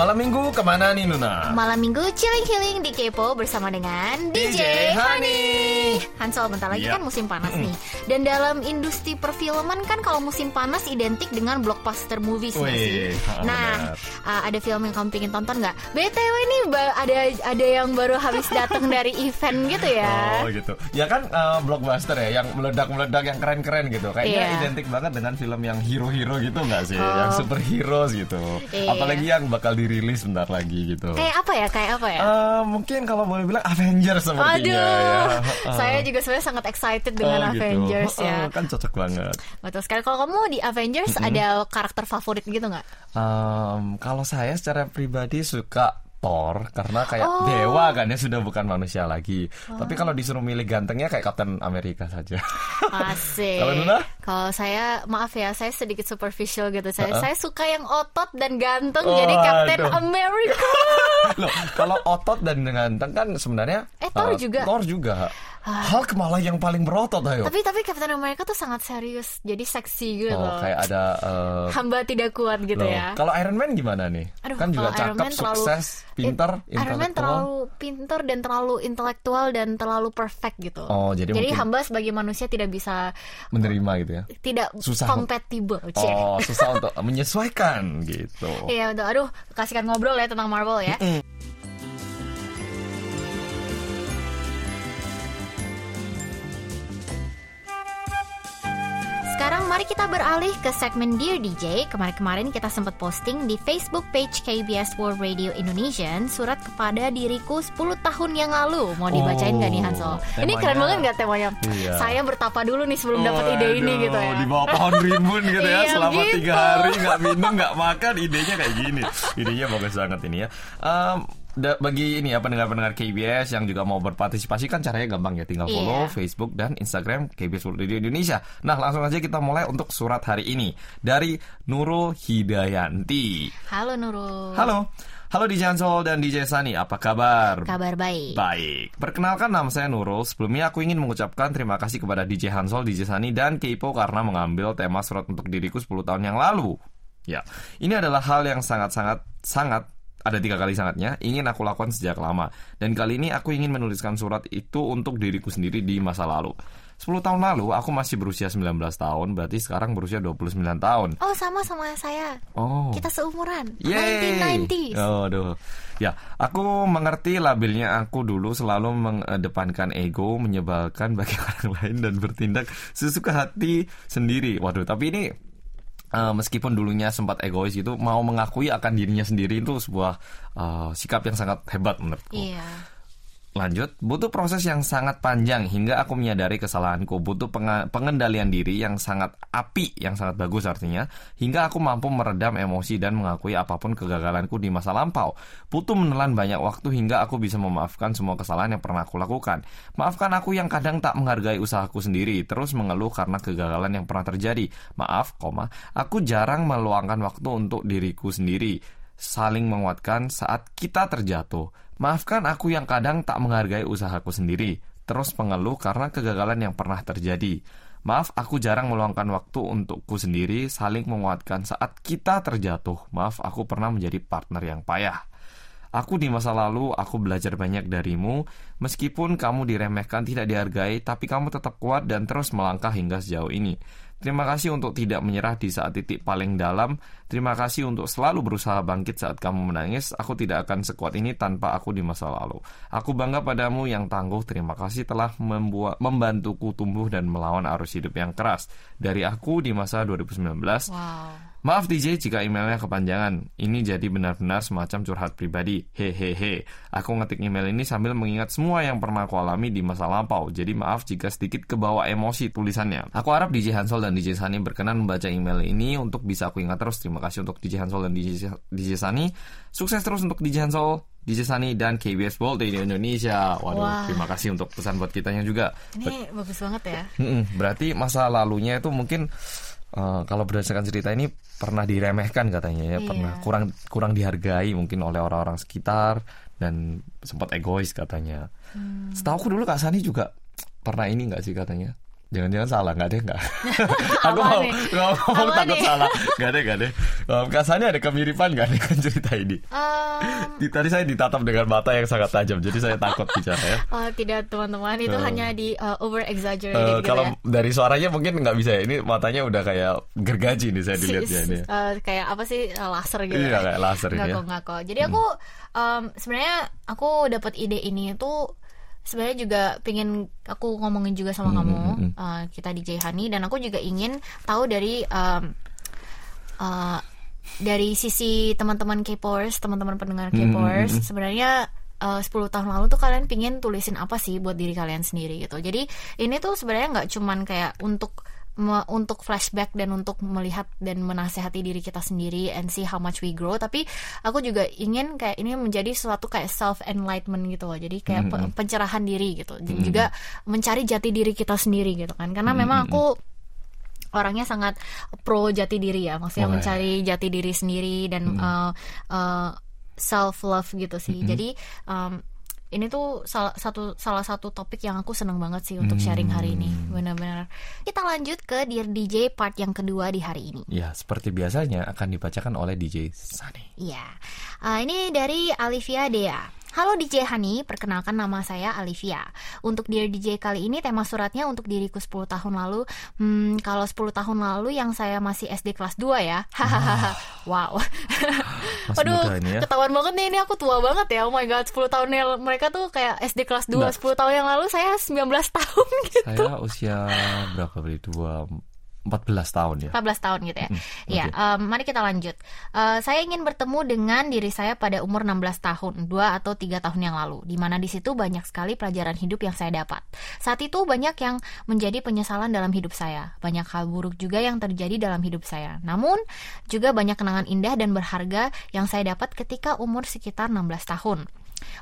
Malam minggu ke mana nih Nuna? Malam minggu chilling healing di Kepo bersama dengan DJ, Hani. Hansol bentar lagi Iya. kan musim panas nih. Dan dalam industri perfilman kan kalau musim panas identik dengan blockbuster movies Wih, sih? Nah, uh, ada film yang kamu pengen tonton nggak? BTW nih ba- ada ada yang baru habis datang dari event gitu ya. Oh gitu. Ya kan eh, blockbuster ya, yang meledak-meledak, yang keren-keren gitu. Kayaknya Iya. identik banget dengan film yang hero-hero gitu nggak sih? Oh. Yang superhero gitu. Iya. Apalagi yang bakal dirilis bentar lagi gitu. Kayak apa ya? Kayak apa ya? Eh, mungkin kalau boleh bilang Avengers sepertinya Aduh, ya. Eh. saya juga sebenarnya sangat excited dengan Oh, gitu. Avengers ya. kan cocok banget. Betul sekali. Kalau kamu di Avengers ada karakter favorit gitu nggak? Em, kalau saya secara pribadi suka Thor karena kayak Oh. dewa kan ya sudah bukan manusia lagi. Tapi kalau disuruh milih gantengnya kayak Captain Amerika saja. Asik. Kalau Nuna? Kalau saya maaf ya, saya sedikit superficial gitu. Saya Uh-uh. saya suka yang otot dan ganteng Oh, jadi Captain aduh. America. Loh, kalau otot dan ganteng kan sebenarnya Eh, Thor eh, juga. Thor juga. Hulk malah yang paling berotot ayo. tapi tapi Captain America tuh sangat serius, jadi seksi gitu. oh, kayak ada eh, Hamba tidak kuat gitu loh. ya. Kalau Iron Man gimana nih? Aduh, kan juga kalau Iron cakep, Man terlalu- sukses, pinter, It- Iron Man terlalu pinter dan terlalu intelektual dan terlalu perfect gitu. Oh, jadi mungkin- hamba sebagai manusia tidak bisa menerima gitu ya. tidak Susah. compatible. Oh, susah untuk menyesuaikan gitu. Iya. Aduh, kasihkan ngobrol ya tentang Marvel ya. Sekarang mari kita beralih ke segmen Dear DJ. Kemarin-kemarin kita sempat posting di Facebook page KBS World Radio Indonesian surat kepada diriku 10 tahun yang lalu. Mau dibacain nggak nih Hansol? Ini keren banget nggak temanya? Iya. Saya bertapa dulu nih sebelum dapat ide ini gitu ya. Di bawah pohon rimbun gitu ya Iya, selama gitu. tiga hari nggak minum nggak makan idenya kayak gini. Idenya bagus banget ini ya. Em, da- bagi ini ya pendengar-pendengar KBS yang juga mau berpartisipasi kan caranya gampang ya tinggal follow Iya. Facebook dan Instagram KBS World Radio Indonesia. Nah langsung aja kita mulai untuk surat hari ini dari Nurul Hidayanti. Halo Nurul. Halo, halo DJ Hansol dan DJ Sani, apa kabar? Kabar baik. Baik, perkenalkan nama saya Nurul. Sebelumnya aku ingin mengucapkan terima kasih kepada DJ Hansol, DJ Sani, dan Keipo karena mengambil tema surat untuk diriku 10 tahun yang lalu. Ya, ini adalah hal yang sangat-sangat sangat ada tiga kali sangatnya ingin aku lakukan sejak lama dan kali ini aku ingin menuliskan surat itu untuk diriku sendiri di masa lalu 10 tahun lalu aku masih berusia 19 tahun berarti sekarang berusia 29 tahun Oh sama sama saya. oh Kita seumuran. Yeay. 1990s. Oh, aduh. Ya, aku mengerti labelnya aku dulu selalu mengedepankan ego, menyebalkan bagi orang lain dan bertindak sesuka hati sendiri. Waduh, tapi ini eh, meskipun dulunya sempat egois itu mau mengakui akan dirinya sendiri itu sebuah eh, sikap yang sangat hebat menurutku. Iya. Lanjut, butuh proses yang sangat panjang hingga aku menyadari kesalahanku. Butuh pengendalian diri yang sangat api, yang sangat bagus artinya, hingga aku mampu meredam emosi dan mengakui apa pun kegagalanku di masa lampau. Butuh menelan banyak waktu hingga aku bisa memaafkan semua kesalahan yang pernah aku lakukan. Maafkan aku yang kadang tak menghargai usahaku sendiri, terus mengeluh karena kegagalan yang pernah terjadi. Maaf, koma, aku jarang meluangkan waktu untuk diriku sendiri saling menguatkan saat kita terjatuh. Maafkan aku yang kadang tak menghargai usahaku sendiri, terus pengeluh karena kegagalan yang pernah terjadi. Maaf, aku jarang meluangkan waktu untukku sendiri, saling menguatkan saat kita terjatuh. Maaf, aku pernah menjadi partner yang payah. Aku di masa lalu, aku belajar banyak darimu. Meskipun kamu diremehkan, tidak dihargai, tapi kamu tetap kuat dan terus melangkah hingga sejauh ini. Terima kasih untuk tidak menyerah di saat titik paling dalam. Terima kasih untuk selalu berusaha bangkit saat kamu menangis. Aku tidak akan sekuat ini tanpa aku di masa lalu. Aku bangga padamu yang tangguh. Terima kasih telah membuat membantuku tumbuh dan melawan arus hidup yang keras. Dari aku di masa 2019. Wow. Maaf DJ jika emailnya kepanjangan. Ini jadi benar-benar semacam curhat pribadi. Hehehe. Aku ngetik email ini sambil mengingat semua yang pernah aku alami di masa lampau. Jadi maaf jika sedikit kebawa emosi tulisannya. Aku harap DJ Hansol dan DJ Sani berkenan membaca email ini untuk bisa aku ingat terus. Terima kasih untuk DJ Hansol dan DJ, DJ Sani. Sukses terus untuk DJ Hansol, DJ Sani dan KBS World di Indonesia. Waduh, Wah. terima kasih untuk pesan buat kitanya juga. Ini bagus banget ya. Berarti masa lalunya itu mungkin eh, kalau berdasarkan cerita ini pernah diremehkan katanya ya, Iya. pernah kurang kurang dihargai mungkin oleh orang-orang sekitar dan sempat egois katanya. Hmm. Setahu aku dulu Kak Sani juga pernah ini nggak sih katanya Jangan-jangan salah, nggak deh nggak. Aku mau nih? ngomong takut nih? salah. Nggak deh, nggak deh. Um, Kak Sani ada kemiripan nggak dengan cerita ini? Di- Tadi saya ditatap dengan mata yang sangat tajam, jadi saya takut bicara ya. oh, tidak teman-teman itu Eh. hanya di uh, over exaggerate Eh, gitu kalau ya. dari suaranya mungkin nggak bisa ya. Ini matanya udah kayak gergaji nih saya dilihatnya ini. Eh, kayak apa sih eh, laser gitu Iya ya. kayak laser ini ya. kok, nggak kok. Jadi aku em, sebenarnya aku dapat ide ini itu sebenarnya juga pengen aku ngomongin juga sama kamu eh, kita DJ Hani dan aku juga ingin tahu dari em, eh, dari sisi teman-teman K-popers, teman-teman pendengar K-popers sebenarnya eh, 10 tahun lalu tuh kalian pingin tulisin apa sih buat diri kalian sendiri gitu. Jadi ini tuh sebenarnya nggak cuman kayak untuk me- untuk flashback dan untuk melihat dan menasehati diri kita sendiri and see how much we grow. Tapi aku juga ingin kayak ini menjadi suatu kayak self enlightenment gitu loh. Jadi kayak pe- pencerahan diri gitu. Dan juga mencari jati diri kita sendiri gitu kan. Karena memang aku orangnya sangat pro jati diri ya. Maksudnya Oh, mencari jati diri sendiri dan self love gitu sih. Jadi um, ini tuh salah satu salah satu topik yang aku seneng banget sih untuk sharing hari ini. Benar-benar. Kita lanjut ke Dear DJ part yang kedua di hari ini. Ya, seperti biasanya akan dibacakan oleh DJ Sani. Iya, Eh, ini dari Alivia Dea. Halo DJ Hani, perkenalkan nama saya Alivia. Untuk Dear DJ kali ini tema suratnya untuk diriku 10 tahun lalu. Hmm, kalau 10 tahun lalu yang saya masih SD kelas 2 ya. Hahaha. wow. Masih Aduh, muda ini ya. ketahuan banget nih ini aku tua banget ya. Oh my god, 10 tahun yang mereka tuh kayak SD kelas 2. Nah. 10 tahun yang lalu saya 19 tahun gitu. Saya usia berapa beli dua 14 tahun ya. 14 tahun gitu ya. Mm, Iya, oke. em, mari kita lanjut. Eh, saya ingin bertemu dengan diri saya pada umur 16 tahun, 2 atau 3 tahun yang lalu, di mana di situ banyak sekali pelajaran hidup yang saya dapat. Saat itu banyak yang menjadi penyesalan dalam hidup saya, banyak hal buruk juga yang terjadi dalam hidup saya. Namun, juga banyak kenangan indah dan berharga yang saya dapat ketika umur sekitar 16 tahun.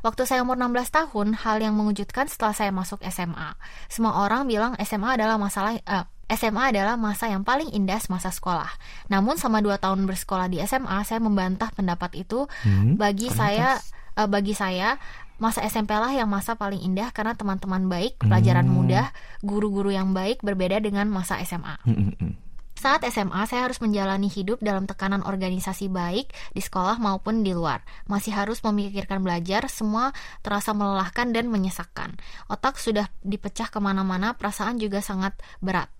Waktu saya umur 16 tahun, hal yang mengejutkan setelah saya masuk SMA. Semua orang bilang SMA adalah masalah eh, SMA adalah masa yang paling indah semasa sekolah. Namun sama 2 tahun bersekolah di SMA, saya membantah pendapat itu. Hmm, Bagi saya eh, bagi saya masa SMP lah yang masa paling indah karena teman-teman baik, pelajaran Hmm. mudah, guru-guru yang baik berbeda dengan masa SMA. Hmm, hmm, hmm. Saat SMA, saya harus menjalani hidup dalam tekanan organisasi baik di sekolah maupun di luar. Masih harus memikirkan belajar, semua terasa melelahkan dan menyesakkan. Otak sudah dipecah ke mana-mana, perasaan juga sangat berat.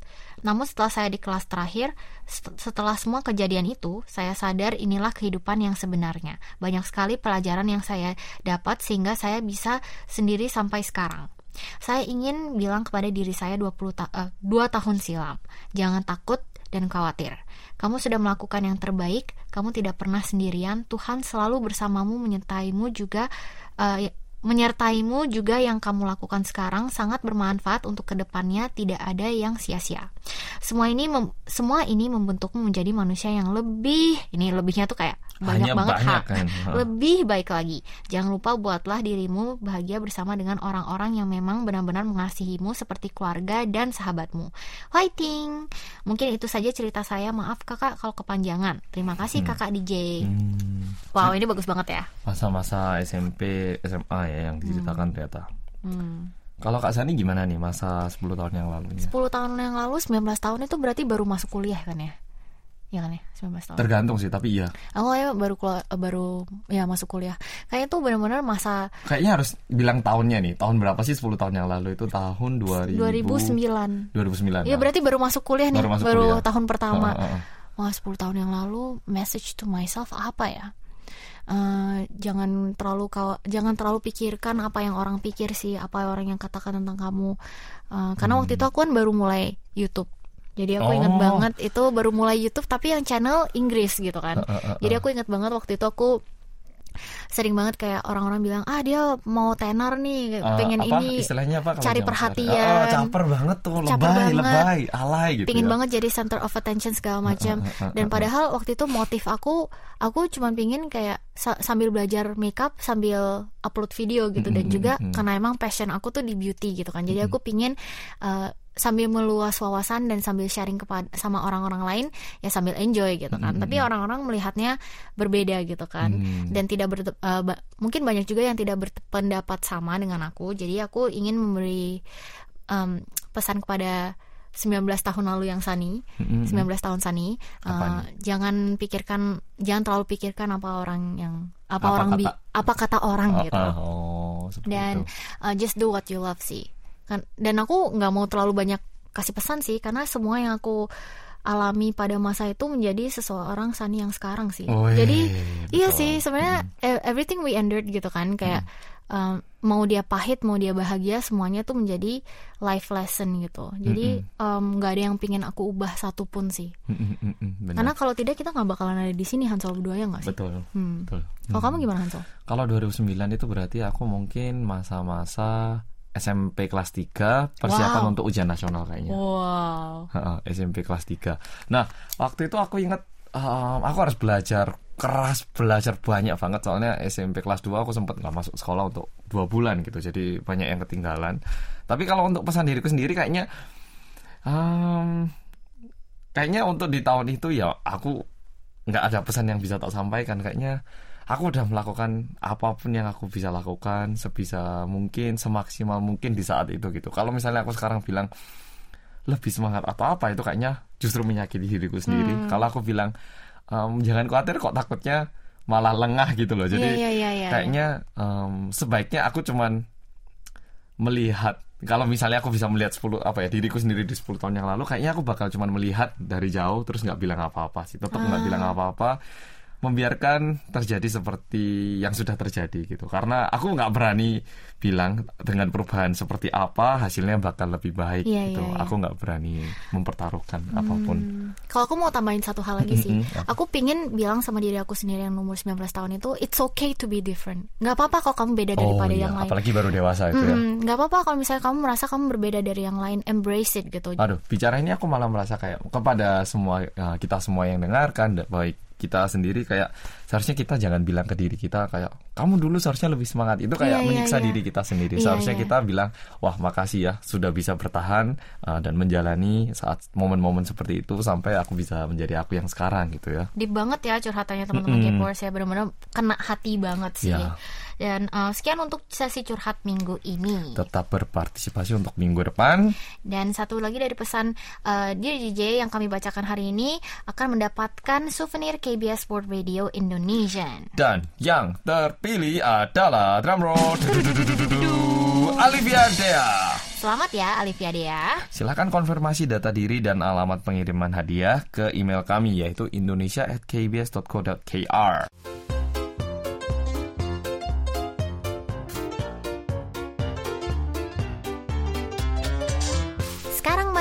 Namun setelah saya di kelas terakhir, set- setelah semua kejadian itu, saya sadar inilah kehidupan yang sebenarnya. Banyak sekali pelajaran yang saya dapat sehingga saya bisa sendiri sampai sekarang. Saya ingin bilang kepada diri saya 20 ta- eh, 2 tahun silam, jangan takut dan khawatir. Kamu sudah melakukan yang terbaik, kamu tidak pernah sendirian. Tuhan selalu bersamamu, menyertaimu juga eh, menyertaimu juga yang kamu lakukan sekarang sangat bermanfaat untuk ke depannya tidak ada yang sia-sia. Semua ini mem- semua ini membentukmu menjadi manusia yang lebih ini lebihnya tuh kayak banyak Hanya banget banyak hak kan. Lebih baik lagi. Jangan lupa buatlah dirimu bahagia bersama dengan orang-orang yang memang benar-benar mengasihimu seperti keluarga dan sahabatmu. Fighting. Mungkin itu saja cerita saya. Maaf kakak kalau kepanjangan. Terima kasih kakak DJ. Hmm, Wow ini bagus banget ya. Masa-masa SMP, SMA ya yang diceritakan ternyata. Hmm. Kalau Kak Sani gimana nih masa 10 tahun yang lalunya? 10 tahun yang lalu 19 tahun itu berarti baru masuk kuliah kan ya? Ya kan ya 19 tahun. Tergantung sih, tapi iya. Aku kayak baru keluar, baru ya masuk kuliah. Kayaknya tuh benar-benar masa Kayaknya harus bilang tahunnya nih. Tahun berapa sih 10 tahun yang lalu itu? Tahun 2000 2009. 2009. Iya nah. berarti baru masuk kuliah nih, Baru baru, masuk kuliah. tahun pertama. Heeh, heeh. Wah 10 tahun yang lalu message to myself apa ya? Eh, jangan terlalu kawa- jangan terlalu pikirkan apa yang orang pikir sih, apa orang yang katakan tentang kamu. Eh, karena waktu itu aku kan baru mulai YouTube. Jadi aku ingat Oh. banget itu baru mulai YouTube tapi yang channel Inggris gitu kan. Heeh, heeh, Jadi aku ingat banget waktu itu aku sering banget kayak orang-orang bilang ah dia mau tenar nih Eh, pengen apa, ini istilahnya apa cari perhatian. Oh, caper banget tuh, Caper lebay, banget. lebay, alay gitu pingin ya. banget jadi center of attention segala macam dan padahal waktu itu motif aku aku cuma pingin kayak sa- sambil belajar makeup sambil upload video gitu dan juga karena emang passion aku tuh di beauty gitu kan jadi aku pingin uh, sambil meluas wawasan dan sambil sharing kepada sama orang-orang lain ya sambil enjoy gitu kan tapi orang-orang melihatnya berbeda gitu kan Hmm. dan tidak ber, uh, ba- mungkin banyak juga yang tidak berpendapat sama dengan aku jadi aku ingin memberi um, pesan kepada 19 tahun lalu yang Sani, Mm-mm. 19 tahun Sani, uh, jangan pikirkan, jangan terlalu pikirkan apa orang yang apa, Apa orang bi, kata- apa kata orang Oh, gitu. ah, oh, Dan itu. uh, just do what you love sih. Kan dan aku nggak mau terlalu banyak kasih pesan sih karena semua yang aku alami pada masa itu menjadi seseorang Sani yang sekarang sih. Wih, Jadi iya betul. sih sebenarnya e- everything we endured gitu kan kayak um, mau dia pahit mau dia bahagia semuanya tuh menjadi life lesson gitu. Jadi um, nggak ada yang pingin aku ubah satupun sih. Mm, mm, mm, mm, benar. Karena kalau tidak kita nggak bakalan ada di sini Hansol berdua ya nggak sih? betul, Hmm. betul. Kalau kamu gimana Hansol? Kalau 2009 itu berarti aku mungkin masa-masa SMP kelas 3 persiapan Wow. untuk ujian nasional kayaknya. Wow. SMP kelas 3. Nah, waktu itu aku ingat um, aku harus belajar keras, belajar banyak banget soalnya SMP kelas 2 aku sempat nggak masuk sekolah untuk dua bulan gitu. Jadi banyak yang ketinggalan. Tapi kalau untuk pesan diriku sendiri kayaknya um, kayaknya untuk di tahun itu ya aku nggak ada pesan yang bisa tak sampaikan kayaknya aku udah melakukan apa pun yang aku bisa lakukan sebisa mungkin semaksimal mungkin di saat itu gitu. Kalau misalnya aku sekarang bilang lebih semangat atau apa? Itu kayaknya justru menyakiti diriku sendiri. Kalau aku bilang "Em, jangan khawatir kok takutnya malah lengah gitu loh. Jadi Iya, iya, iya, iya. kayaknya em, sebaiknya aku cuman melihat kalau misalnya aku bisa melihat 10 apa ya diriku sendiri di 10 tahun yang lalu kayaknya aku bakal cuman melihat dari jauh terus nggak bilang apa-apa sih. Tetap nggak bilang apa-apa membiarkan terjadi seperti yang sudah terjadi gitu karena aku nggak berani bilang dengan perubahan seperti apa hasilnya bakal lebih baik Iya, gitu iya, iya. aku nggak berani mempertaruhkan apa pun Hmm, Kalau aku mau tambahin satu hal lagi sih, aku pingin bilang sama diri aku sendiri yang umur 19 tahun itu, it's okay to be different. Nggak apa-apa kalau kamu beda daripada iya, yang lain. apalagi baru dewasa itu ya Mm, nggak apa-apa kalau misalnya kamu merasa kamu berbeda dari yang lain, embrace it gitu. Aduh, bicara ini aku malah merasa kayak kepada semua uh, kita semua yang dengarkan, baik kita sendiri kayak seharusnya kita jangan bilang ke diri kita kayak kamu dulu seharusnya lebih semangat. Itu kayak Iya, iya, menyiksa iya. diri kita sendiri. Iya, seharusnya iya. kita bilang, "Wah, makasih ya sudah bisa bertahan uh, dan menjalani saat momen-momen seperti itu sampai aku bisa menjadi aku yang sekarang gitu ya." Deep banget ya curhatannya teman-teman Mm-mm. K-popers ya benar-benar kena hati banget sih. Ya. Dan uh, sekian untuk sesi curhat minggu ini. Tetap berpartisipasi untuk minggu depan. Dan satu lagi dari pesan uh, Dear DJ yang kami bacakan hari ini akan mendapatkan souvenir KBS World Radio Indonesian. Dan yang terpilih adalah drumroll Olivia Dea. Selamat ya Alivia Dea. Silahkan konfirmasi data diri dan alamat pengiriman hadiah ke email kami yaitu indonesia@kbs.co.kr.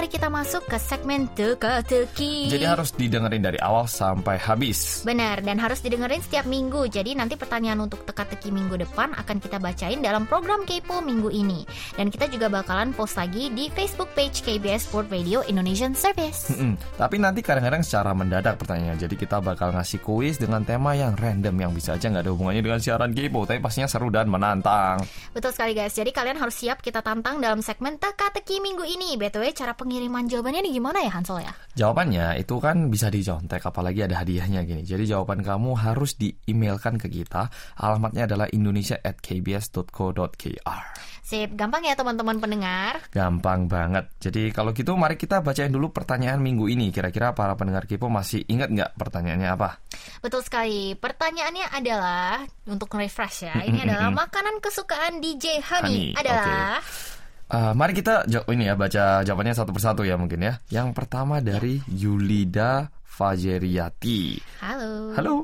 mari kita masuk ke segmen teka-teki. Jadi harus didengerin dari awal sampai habis. Benar, dan harus didengerin setiap minggu. Jadi nanti pertanyaan untuk teka-teki minggu depan akan kita bacain dalam program Kepo minggu ini. Dan kita juga bakalan post lagi di Facebook page KBS World Radio Indonesian Service. Mm-mm. Tapi nanti kadang-kadang secara mendadak pertanyaannya. Jadi kita bakal ngasih kuis dengan tema yang random yang bisa aja nggak ada hubungannya dengan siaran Kepo, tapi pastinya seru dan menantang. Betul sekali guys. Jadi kalian harus siap kita tantang dalam segmen teka-teki minggu ini. BTW cara pengiriman jawabannya ini gimana ya Hansol ya? Jawabannya itu kan bisa dicontek apalagi ada hadiahnya gini. Jadi jawaban kamu harus di-emailkan ke kita. Alamatnya adalah indonesia@kbs.co.kr. Sip, gampang ya teman-teman pendengar. Gampang banget. Jadi kalau gitu mari kita bacain dulu pertanyaan minggu ini. Kira-kira para pendengar Kipo masih ingat nggak pertanyaannya apa? Betul sekali. Pertanyaannya adalah untuk refresh ya. Ini adalah makanan kesukaan DJ Honey, Honey, adalah Eh, mari kita jawab ini ya baca jawabannya satu persatu ya mungkin ya. Yang pertama dari Yulida Fajeriati. Halo. Halo.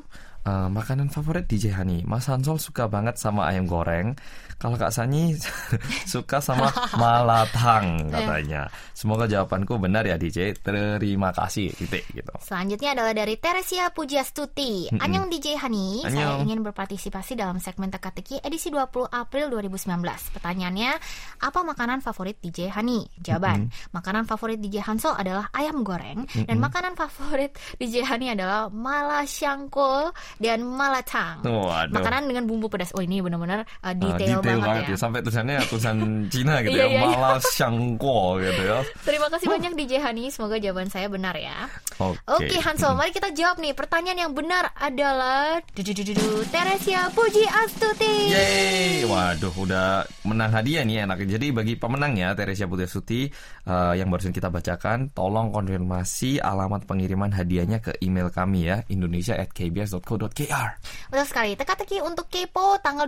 Eh, makanan favorit DJ Hani. Mas Hansol suka banget sama ayam goreng. Kalau Kak Sani Suka sama malatang Katanya. Semoga jawabanku benar ya DJ Terima kasih Titik gitu. Selanjutnya adalah dari Teresia Pujastuti. Anyong DJ Hani, saya ingin berpartisipasi dalam segmen teka-teki edisi 20 April 2019. Pertanyaannya, apa makanan favorit DJ Hani? Jawaban, makanan favorit DJ Hansol adalah ayam goreng. Dan makanan favorit DJ Hani adalah malasyangkol dan malatang. Waduh. Makanan dengan bumbu pedas. Oh, ini benar-benar uh, Eh, detail, banget, ya. Sampai tulisannya tulisan Cina gitu Iya, ya iya, iya. Malah Shangko gitu ya Terima kasih banyak DJ Hani, semoga jawaban saya benar ya. Oke. Oke Hanso, mari kita jawab nih. Pertanyaan yang benar adalah dududududu, Teresia Puji Astuti. Yeay, waduh udah menang hadiah nih enak. Jadi bagi pemenangnya Teresia Putri Suti eh, yang barusan kita bacakan, tolong konfirmasi alamat pengiriman hadiahnya ke email kami ya indonesia@kbs.co.kr. Betul sekali. Teka-teki untuk kepo tanggal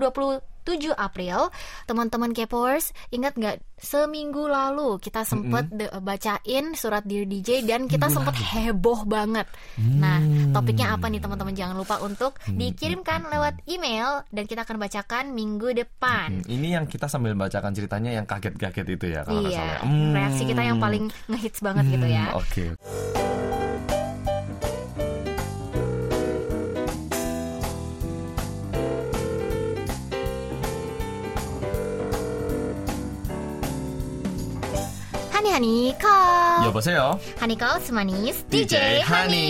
27 April. Teman-teman kepoers, ingat nggak seminggu lalu kita sempet de- bacain surat Dear DJ dan kita sempet heboh banget. Nah, topiknya apa nih teman-teman? Jangan lupa untuk dikirimkan lewat email dan kita akan bacakan minggu depan. Hmm, ini yang kita sambil bacakan ceritanya yang kaget-kaget itu ya kalau salah. Iya, ya. Hmm. reaksi kita yang paling ngehits banget gitu ya. Hmm, Oke. Hani Hani Kau. 여보세요. Hani Kau semanis DJ DJ Hani.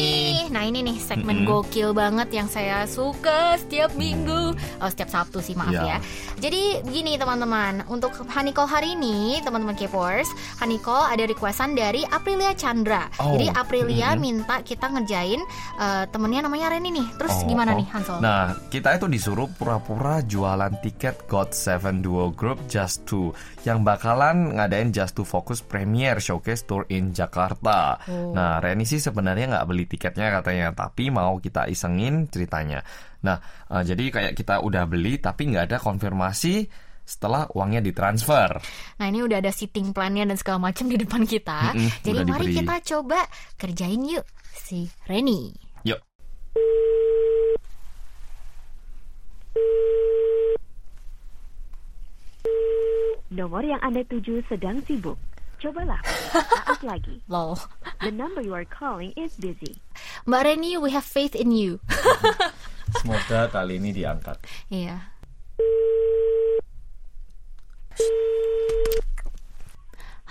Nah ini nih segmen gokil banget yang saya suka setiap minggu. Oh setiap Sabtu sih maaf Ya. ya. Jadi gini teman-teman, untuk Haniko hari ini teman-teman Kepors, Haniko ada requestan dari Aprilia Chandra. Oh. Jadi Aprilia minta kita ngerjain eh, temennya namanya Reni nih. Terus Oh, gimana oh. nih Hansol? Nah, kita itu disuruh pura-pura jualan tiket God 7 Duo Group Just Two yang bakalan ngadain Just Two Focus Premier Showcase Tour in Jakarta. Oh. Nah, Reni sih sebenarnya nggak beli tiketnya katanya, tapi mau kita isengin ceritanya. Nah, eh, jadi kayak kita udah beli tapi nggak ada konfirmasi setelah uangnya ditransfer. Nah ini udah ada sitting plan-nya dan segala macam di depan kita. Mm-mm, Jadi udah mari diberi. kita coba kerjain yuk si Reni. Yuk. Nomor yang Anda tuju sedang sibuk. Cobalah saat lagi. Lol. The number you are calling is busy. Mbak Reni, we have faith in you. Semoga kali ini diangkat. Iya.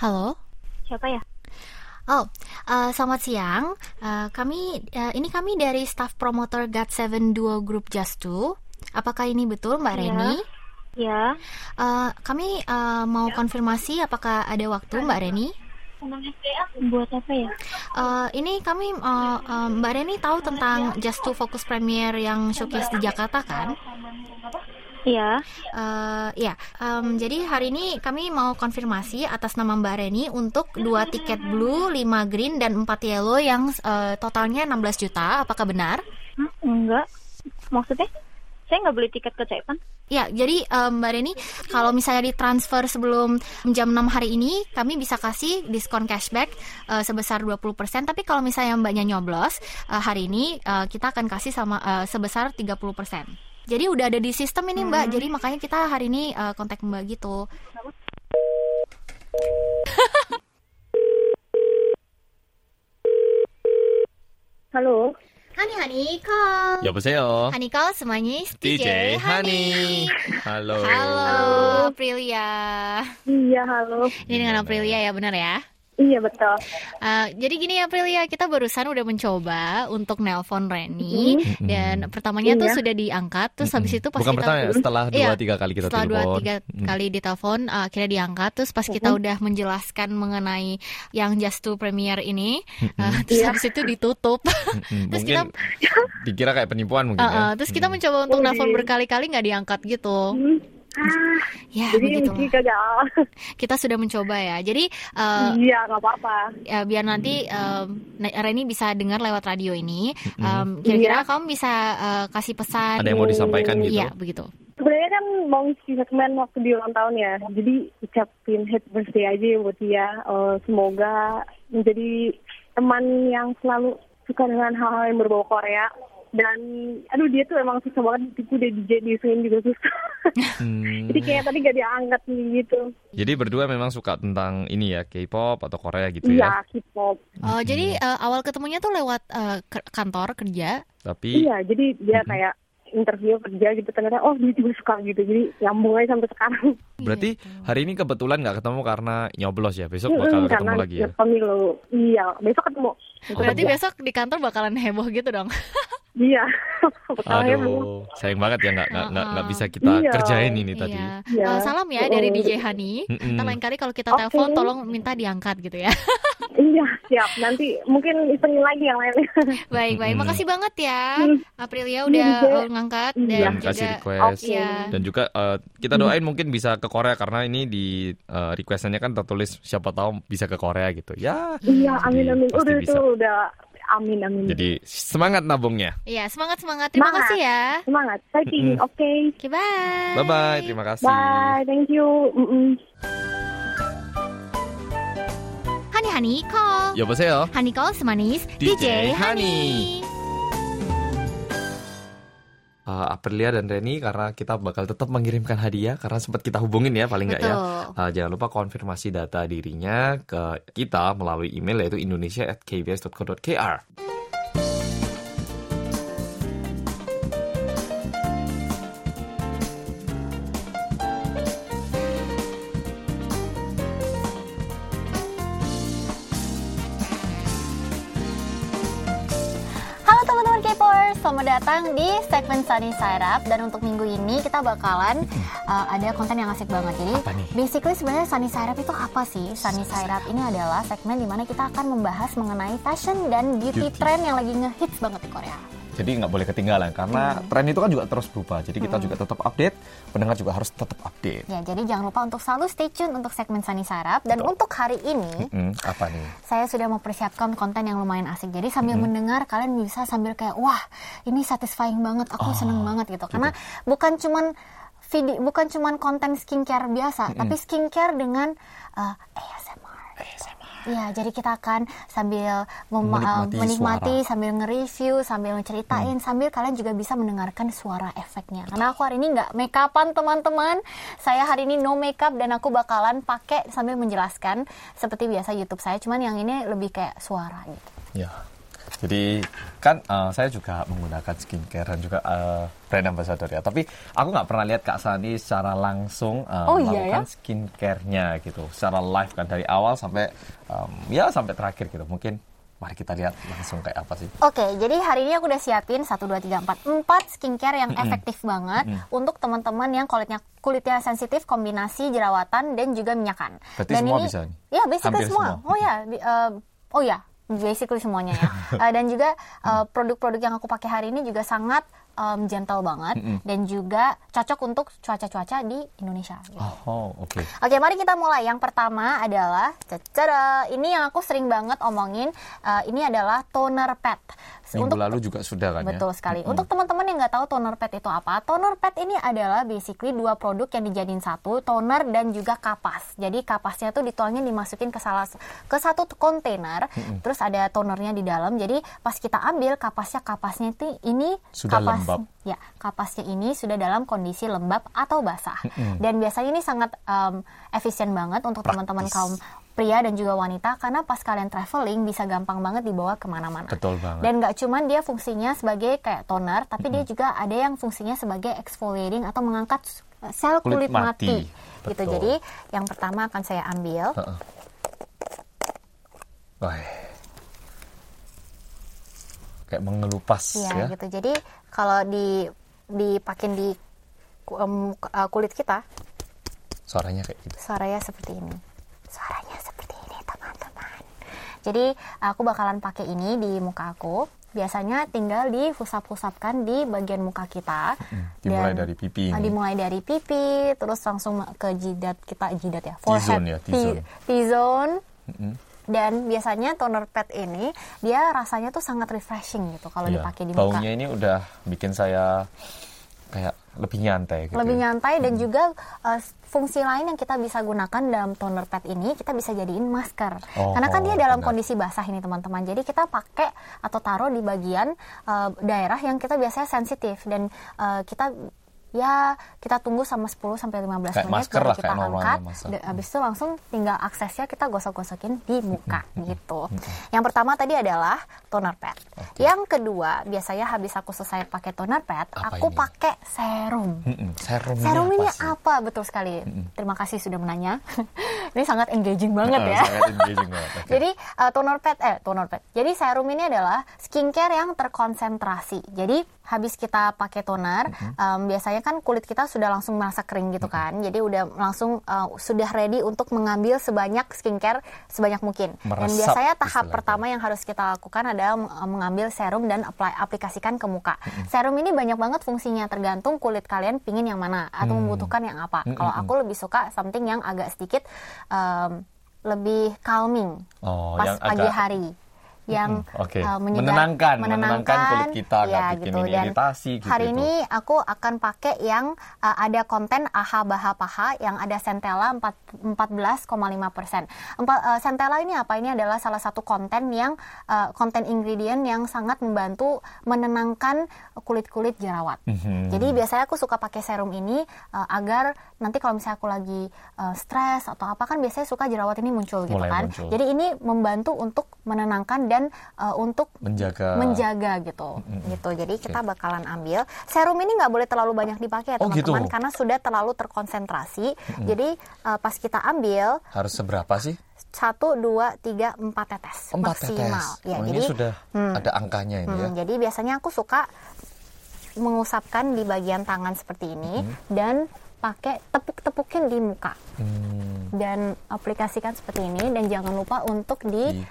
Halo. Siapa ya? Oh, eh, selamat siang. Eh, kami eh, ini kami dari staff promoter God7 Duo Group Just Two. Apakah ini betul Mbak Ya. Reni? Ya. Eh, kami eh, mau konfirmasi apakah ada waktu Mbak Reni? Buat apa ya? Eh, ini kami eh, eh, Mbak Reni tahu tentang Just Two Focus Premier yang showcase di Jakarta kan? Iya. Eh, ya, em, jadi hari ini kami mau konfirmasi atas nama Mbak Reni untuk dua tiket blue, 5 green, dan 4 yellow yang eh, totalnya 16 juta. Apakah benar? Hah? Enggak. Maksudnya? Saya nggak beli tiket ke Cepan. Ya, jadi em, Mbak Reni, kalau misalnya ditransfer sebelum jam 6 hari ini, kami bisa kasih diskon cashback eh, sebesar 20%. Tapi kalau misalnya Mbaknya nyoblos eh, hari ini, eh, kita akan kasih sama eh, sebesar 30%. Jadi udah ada di sistem ini Mbak, jadi makanya kita hari ini eh, kontak Mbak gitu. Halo. Honey Honey Call. Yoboseo. Honey Call semuanya DJ, Honey. Halo. Halo Prilia. Iya, halo. Ini dengan Prilia ya, benar ya? Iya, betul. Uh, jadi gini Aprilia, kita barusan udah mencoba untuk nelpon Reni dan pertamanya tuh Iya. sudah diangkat, terus habis itu pas Bukan kita pertanyaan, setelah dua Iya, tiga kali kita setelah dua telepon. tiga Mm. kali ditelepon uh, akhirnya diangkat terus pas kita udah menjelaskan mengenai yang Just to Premier ini uh, terus habis itu ditutup Mm, terus mungkin dikira kayak penipuan mungkin Uh, ya. uh, terus kita mencoba untuk Oh, nelpon iya. berkali-kali nggak diangkat gitu Hmm. Ah, ya jadi begitu mesti kagak. kita sudah mencoba ya jadi uh, Iya, nggak apa-apa. ya biar nanti um, Reni bisa dengar lewat radio ini um, kira-kira kamu bisa uh, kasih pesan Ada yang mau disampaikan gitu? iya begitu Sebenarnya kan mau ngisi segmen waktu di ulang tahun ya. Jadi ucapin happy birthday aja buat dia. Eh, semoga menjadi teman yang selalu suka dengan hal-hal yang berbau Korea. Dan aduh dia tuh emang susah banget ditipu deh DJ di sini juga susah. Hmm. Jadi kayak tadi gak diangkat nih gitu. Jadi berdua memang suka tentang ini ya, K-pop atau Korea gitu ya. Iya, K-pop. Oh, jadi uh, awal ketemunya tuh lewat uh, ke- kantor kerja Tapi Iya, jadi dia kayak interview kerja gitu ternyata oh dia juga suka gitu. Jadi nyambung aja sampai sekarang. berarti hari ini kebetulan nggak ketemu karena nyoblos ya. Besok bakal Mm-mm, ketemu karena lagi ya. pemilu. Iya, besok ketemu. berarti besok di kantor bakalan heboh gitu dong Iya. Belum. Aduh, sayang banget ya nggak nggak nggak nggak bisa kita Iya. kerjain ini tadi. Iya. Iya. Eh, salam ya dari Mm. DJ Hani. Mm-mm. Lain kali kalau kita Oke. telepon tolong minta diangkat gitu ya. Iya, siap. Nanti mungkin isengin lagi yang lainnya. baik baik. Makasih banget ya Hmm. Aprilia udah Iya. eh, ngangkat Iya. dan Dan juga kasih request Iya. dan juga eh, kita doain mungkin bisa ke Korea karena ini di eh, requestannya kan tertulis siapa tahu bisa ke Korea gitu ya. Iya, amin amin. pasti Udah bisa. itu udah amin amin. Jadi semangat nabungnya. Iya, semangat semangat. Terima Semangat. kasih ya. Semangat. Fighting. Mm-mm. Oke. Oke, bye. Bye bye, terima kasih. Bye. Thank you. Mm-mm. Hani Hani call. 여보세요. Hani call semanis DJ, DJ Hani. Uh, Aprilia dan Reni karena kita bakal tetap mengirimkan hadiah karena sempat kita hubungin ya paling nggak ya. Uh, jangan lupa konfirmasi data dirinya ke kita melalui email yaitu indonesia@kbs.co.kr. datang di segmen Sunny Side Up dan untuk minggu ini kita bakalan uh, ada konten yang asik banget. Jadi basically sebenarnya Sunny Side Up itu apa sih? Sunny Side Up ini adalah segmen di mana kita akan membahas mengenai fashion dan beauty, Beauty. trend yang lagi ngehits banget di Korea. Jadi nggak boleh ketinggalan karena Hmm. tren itu kan juga terus berubah. Jadi kita juga tetap update, pendengar juga harus tetap update. Ya, jadi jangan lupa untuk selalu stay tune untuk segmen Sunny Side Up dan untuk hari ini Hmm, apa nih? saya sudah mempersiapkan konten yang lumayan asik. Jadi sambil mendengar kalian bisa sambil kayak wah ini satisfying banget, aku seneng banget gitu. Karena bukan cuman video, bukan cuman konten skincare biasa, tapi skincare dengan uh, ASMR. Iya, jadi kita akan sambil Menikmati menikmati, suara. sambil nge-review, sambil ngeceritain, sambil kalian juga bisa mendengarkan suara efeknya. Karena aku hari ini nggak make upan teman-teman. Saya hari ini no makeup dan aku bakalan pakai sambil menjelaskan seperti biasa YouTube saya. Cuman yang ini lebih kayak suara gitu. Ya. Jadi kan eh, saya juga menggunakan skincare dan juga eh, brand ambassador ya. Tapi aku nggak pernah lihat Kak Sani secara langsung eh, Oh, iya melakukan skincare-nya gitu, secara live kan dari awal sampai em, ya sampai terakhir gitu. Mungkin mari kita lihat langsung kayak apa sih. Oke, jadi hari ini aku udah siapin 1, 2, 3, 4, 4 skincare yang efektif banget untuk teman-teman yang kulitnya kulitnya sensitif, kombinasi jerawatan dan juga minyakan. Berarti dan semua ini, bisa? Ya, basically Hampir semua. semua. Oh ya, eh, oh ya, basically semuanya ya. Eh, dan juga eh, produk-produk yang aku pakai hari ini juga sangat em, gentle banget dan juga cocok untuk cuaca-cuaca di Indonesia. gitu. Oh, oke. Oke, mari kita mulai. Yang pertama adalah, cacara, ini yang aku sering banget omongin. eh, ini adalah toner pad. Minggu lalu juga sudah kan ya. Betul sekali. Untuk teman-teman yang nggak tahu toner pad itu apa, toner pad ini adalah basically dua produk yang dijadiin satu, toner dan juga kapas. Jadi kapasnya tuh dituangin dimasukin ke salah ke satu kontainer, terus ada tonernya di dalam. Jadi pas kita ambil kapasnya kapasnya itu ini Sudah kapas lembab. ya kapasnya ini sudah dalam kondisi lembab atau basah. Dan biasanya ini sangat em, efisien banget untuk teman-teman kaum pria dan juga wanita karena pas kalian traveling bisa gampang banget dibawa ke mana-mana. Betul banget. Dan nggak cuman dia fungsinya sebagai kayak toner, tapi dia juga ada yang fungsinya sebagai exfoliating atau mengangkat sel Kulit kulit, mati. mati. Gitu. Jadi yang pertama akan saya ambil. Wah. Kayak mengelupas Iya ya. gitu. Jadi kalau di dipakin di uh, kulit kita, Suaranya kayak gitu. suaranya seperti ini. Suaranya seperti ini, teman-teman. Jadi aku bakalan pakai ini di muka aku. Biasanya tinggal diusap-usapkan di bagian muka kita. Dimulai Dan- dari pipi Ah, ini. dimulai dari pipi, terus langsung ke jidat kita, jidat ya, T-zone ya, T-zone. T-zone. Dan biasanya toner pad ini dia rasanya tuh sangat refreshing gitu kalau Iya, dipakai di muka. Baunya ini udah bikin saya kayak lebih nyantai gitu. lebih ya. nyantai dan juga uh, fungsi lain yang kita bisa gunakan dalam toner pad ini kita bisa jadiin masker Oh, karena kan dia dalam benar. kondisi basah ini teman-teman jadi kita pakai atau taruh di bagian uh, daerah yang kita biasanya sensitif dan uh, kita ya kita tunggu sama 10 sampai 15 Kayak menit masker lah, kita kayak angkat. Habis itu langsung tinggal aksesnya kita gosok-gosokin di muka gitu. Yang pertama tadi adalah toner pad. Yang kedua, biasanya habis aku selesai pakai toner pad, Apa aku ini? pakai serum. Serum, Serum ini apa apa? Betul sekali. Terima kasih sudah menanya. ini sangat engaging banget ya. sangat engaging banget. Oke. Jadi uh, toner pad eh toner pad. Jadi serum ini adalah skincare yang terkonsentrasi. Jadi habis kita pakai toner, Mm-hmm. um, biasanya kan kulit kita sudah langsung merasa kering gitu kan. Jadi udah langsung uh, sudah ready untuk mengambil sebanyak skincare sebanyak mungkin. Dan Meresap biasanya tahap istilahnya. pertama yang harus kita lakukan adalah uh, mengambil serum dan apply, aplikasikan ke muka. Mm-hmm. Serum ini banyak banget fungsinya tergantung kulit kalian pingin yang mana atau Mm. membutuhkan yang apa. Mm-mm. Kalau aku lebih suka something yang agak sedikit um, lebih calming Oh, pas yang pagi agak- hari yang Mm, oke. uh, menyedar- Menenangkan, menenangkan kulit kita, ya, bikin gitu. ini Dan iritasi gitu hari itu. ini aku akan pakai yang uh, ada konten AHA Baha Paha yang ada centella 4 14,5 persen. uh, centella ini apa? Ini adalah salah satu konten yang uh, konten ingredient yang sangat membantu menenangkan kulit-kulit jerawat. Mhm. Jadi biasanya aku suka pakai serum ini uh, agar nanti kalau misalnya aku lagi uh, stres atau apa kan biasanya suka jerawat ini muncul gitu Mulai kan. muncul. Jadi ini membantu untuk menenangkan dan uh, untuk menjaga. menjaga gitu. Gitu. Jadi kita bakalan ambil. Serum ini nggak boleh terlalu banyak dipakai ya Oh, teman-teman gitu. karena sudah terlalu terkonsentrasi. Jadi uh, pas kita ambil harus seberapa sih? satu dua tiga empat tetes. Empat maksimal. Tetes. ya oh, jadi ini sudah hmm. ada angkanya ini ya. Hmm, jadi biasanya aku suka mengusapkan di bagian tangan seperti ini dan pakai tepuk-tepukin di muka. Hmm, dan aplikasikan seperti ini dan jangan lupa untuk di, Di-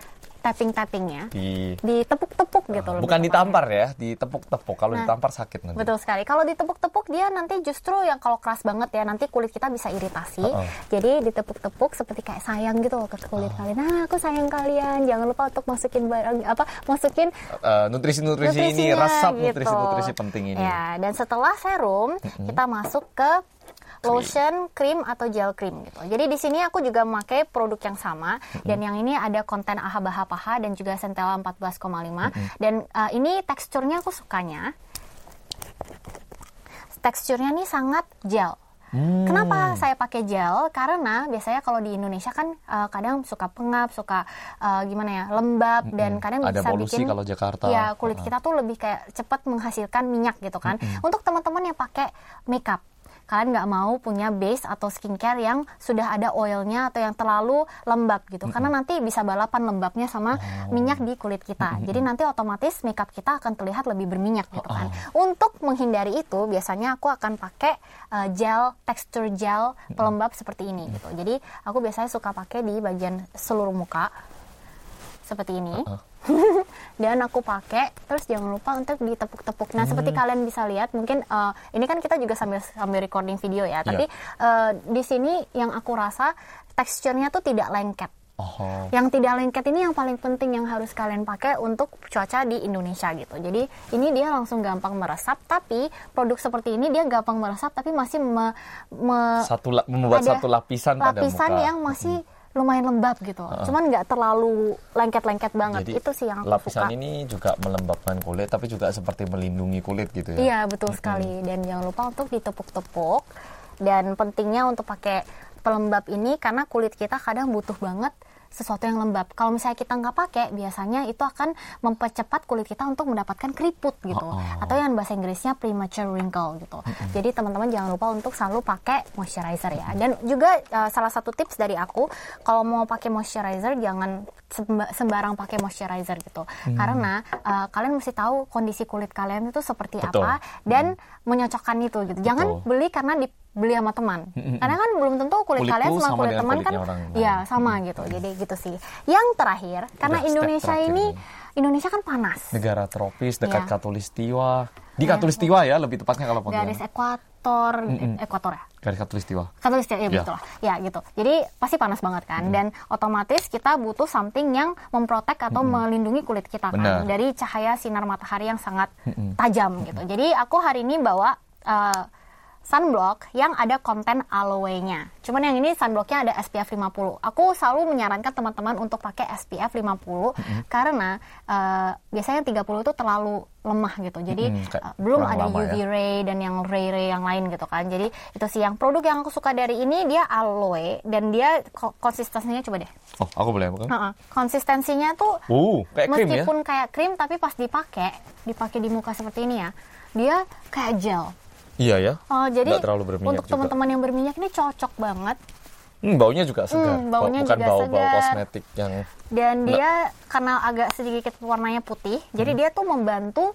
tapping-tappingnya di ditepuk-tepuk gitu lebih bukan tepatnya. ditampar ya, ditepuk-tepuk. Kalau Nah, ditampar sakit nanti. Betul sekali. Kalau ditepuk-tepuk dia nanti justru yang kalau keras banget ya nanti kulit kita bisa iritasi. Jadi ditepuk-tepuk seperti kayak sayang gitu loh ke kulit kalian. Nah, aku sayang kalian. Jangan lupa untuk masukin barang apa masukin Eh, nutrisi-nutrisi ini resap gitu. nutrisi-nutrisi penting ini. Ya, dan setelah serum kita masuk ke lotion, krim atau gel krim gitu. Jadi di sini aku juga memakai produk yang sama dan yang ini ada konten AHA Paha dan juga Centella 14,5 dan uh, ini teksturnya aku sukanya. Teksturnya nih sangat gel. Hmm. Kenapa saya pakai gel? Karena biasanya kalau di Indonesia kan uh, kadang suka pengap, suka uh, gimana ya lembab dan kadang Ada bisa polusi bikin kalau Jakarta. Ya kulit kita tuh lebih kayak cepat menghasilkan minyak gitu kan. Untuk teman-teman yang pakai makeup, kalian nggak mau punya base atau skincare yang sudah ada oilnya atau yang terlalu lembab gitu, karena nanti bisa balapan lembabnya sama Oh. minyak di kulit kita. Jadi nanti otomatis makeup kita akan terlihat lebih berminyak gitu kan. Oh. Untuk menghindari itu, biasanya aku akan pakai uh, gel tekstur gel pelembab seperti ini gitu. Jadi aku biasanya suka pakai di bagian seluruh muka seperti ini. Dan aku pakai terus jangan lupa untuk ditepuk-tepuk. Nah, seperti kalian bisa lihat mungkin uh, ini kan kita juga sambil sambil recording video ya, tapi uh, di sini yang aku rasa teksturnya tuh tidak lengket. Oh. Yang tidak lengket ini yang paling penting yang harus kalian pakai untuk cuaca di Indonesia gitu. Jadi ini dia langsung gampang meresap, tapi produk seperti ini dia gampang meresap tapi masih me- me- Satu membuat ada satu lapisan pada lapisan muka. yang masih lumayan lembab gitu. Cuman nggak terlalu lengket-lengket banget. Jadi itu sih yang aku lapisan suka. ini juga melembabkan kulit tapi juga seperti melindungi kulit gitu ya. Iya betul sekali. Dan jangan lupa untuk ditepuk-tepuk. Dan pentingnya untuk pakai pelembab ini karena kulit kita kadang butuh banget sesuatu yang lembab. Kalau misalnya kita nggak pakai, biasanya itu akan mempercepat kulit kita untuk mendapatkan keriput gitu, Oh, oh. atau yang bahasa Inggrisnya premature wrinkle gitu. Jadi teman-teman jangan lupa untuk selalu pakai moisturizer ya. Dan juga uh, salah satu tips dari aku, kalau mau pakai moisturizer jangan semba- sembarang pakai moisturizer gitu, Hmm. karena uh, kalian mesti tahu kondisi kulit kalian itu seperti Betul. apa dan menyocokkan itu gitu. Jangan Betul. beli karena dibeli sama teman. Mm-mm. Karena kan belum tentu kulit Kulitku kalian sama kulit teman kan ya sama gitu. Jadi gitu sih. Yang terakhir, karena step Indonesia terakhir ini. Indonesia kan panas. Negara tropis dekat Iya. Katulistiwa. Di Iya. Katulistiwa ya lebih tepatnya kalau Garis panggilan. ekuator, ekuator ya. Garis Katulistiwa. Katulistiwa ya Iya. betul lah. Ya gitu. Jadi pasti panas banget kan dan otomatis kita butuh something yang memprotek atau melindungi kulit kita Benar. kan dari cahaya sinar matahari yang sangat tajam gitu. Jadi aku hari ini bawa uh, sunblock yang ada konten aloe-nya. Cuman yang ini sunblocknya ada SPF 50. Aku selalu menyarankan teman-teman untuk pakai SPF 50 karena eh, biasanya 30 itu terlalu lemah gitu. Jadi Mm-mm, kayak eh, belum ada UV ya. ray dan yang ray ray yang lain gitu kan. Jadi itu sih yang produk yang aku suka dari ini dia aloe dan dia ko- konsistensinya coba deh. Oh, aku boleh bukan? Heeh. Konsistensinya tuh Uh, kayak krim ya? meskipun kayak krim tapi pas dipakai dipakai di muka seperti ini ya dia kayak gel Iya ya. oh jadi Nggak terlalu berminyak untuk teman-teman yang berminyak ini cocok banget Hmm, baunya juga segar. Hmm, baunya Bukan juga bau-bau segar. kosmetik yang dan dia karena agak sedikit warnanya putih jadi Hmm. dia tuh membantu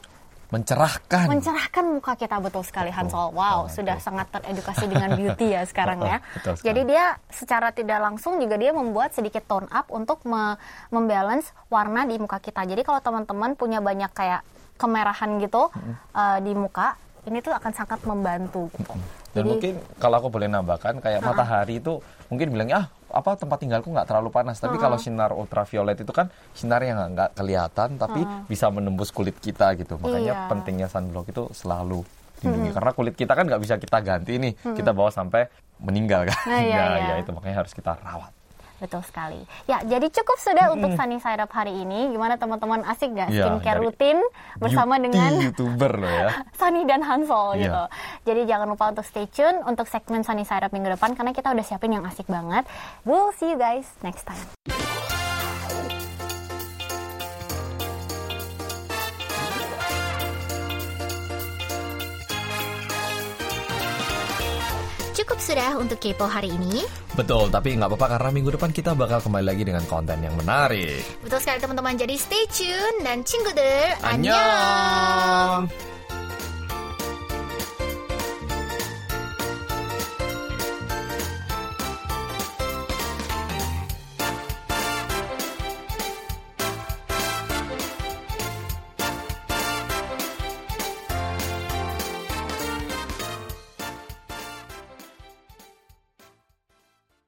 mencerahkan. mencerahkan muka kita betul sekali Hansol. Wow, Oh, sudah sangat teredukasi dengan beauty ya sekarang ya. Betul sekali. Jadi dia secara tidak langsung juga dia membuat sedikit tone up untuk me- membalance warna di muka kita. Jadi kalau teman-teman punya banyak kayak kemerahan gitu uh, di muka, ini tuh akan sangat membantu gitu. Dan Jadi- mungkin kalau aku boleh nambahkan kayak matahari itu mungkin bilangnya ah apa tempat tinggalku nggak terlalu panas. Tapi kalau sinar ultraviolet itu kan sinar yang nggak- kelihatan tapi bisa menembus kulit kita gitu. Makanya Iya. pentingnya sunblock itu selalu dilindungi karena kulit kita kan nggak bisa kita ganti nih. Kita bawa sampai meninggal kan. Nah, iya, Ya, iya. ya, itu makanya harus kita rawat. Betul sekali. Ya, jadi cukup sudah untuk Sunny Side Up hari ini. Gimana teman-teman asik nggak Iya, skincare rutin bersama Beauty dengan youtuber loh ya. Sunny dan Hansol Iya. gitu. Jadi jangan lupa untuk stay tune untuk segmen Sunny Side Up minggu depan karena kita udah siapin yang asik banget. We'll see you guys next time. Cukup sudah untuk kepo hari ini. Betul, tapi nggak apa-apa karena minggu depan kita bakal kembali lagi dengan konten yang menarik. Betul sekali teman-teman. Jadi stay tune dan cingguder. Annyeong!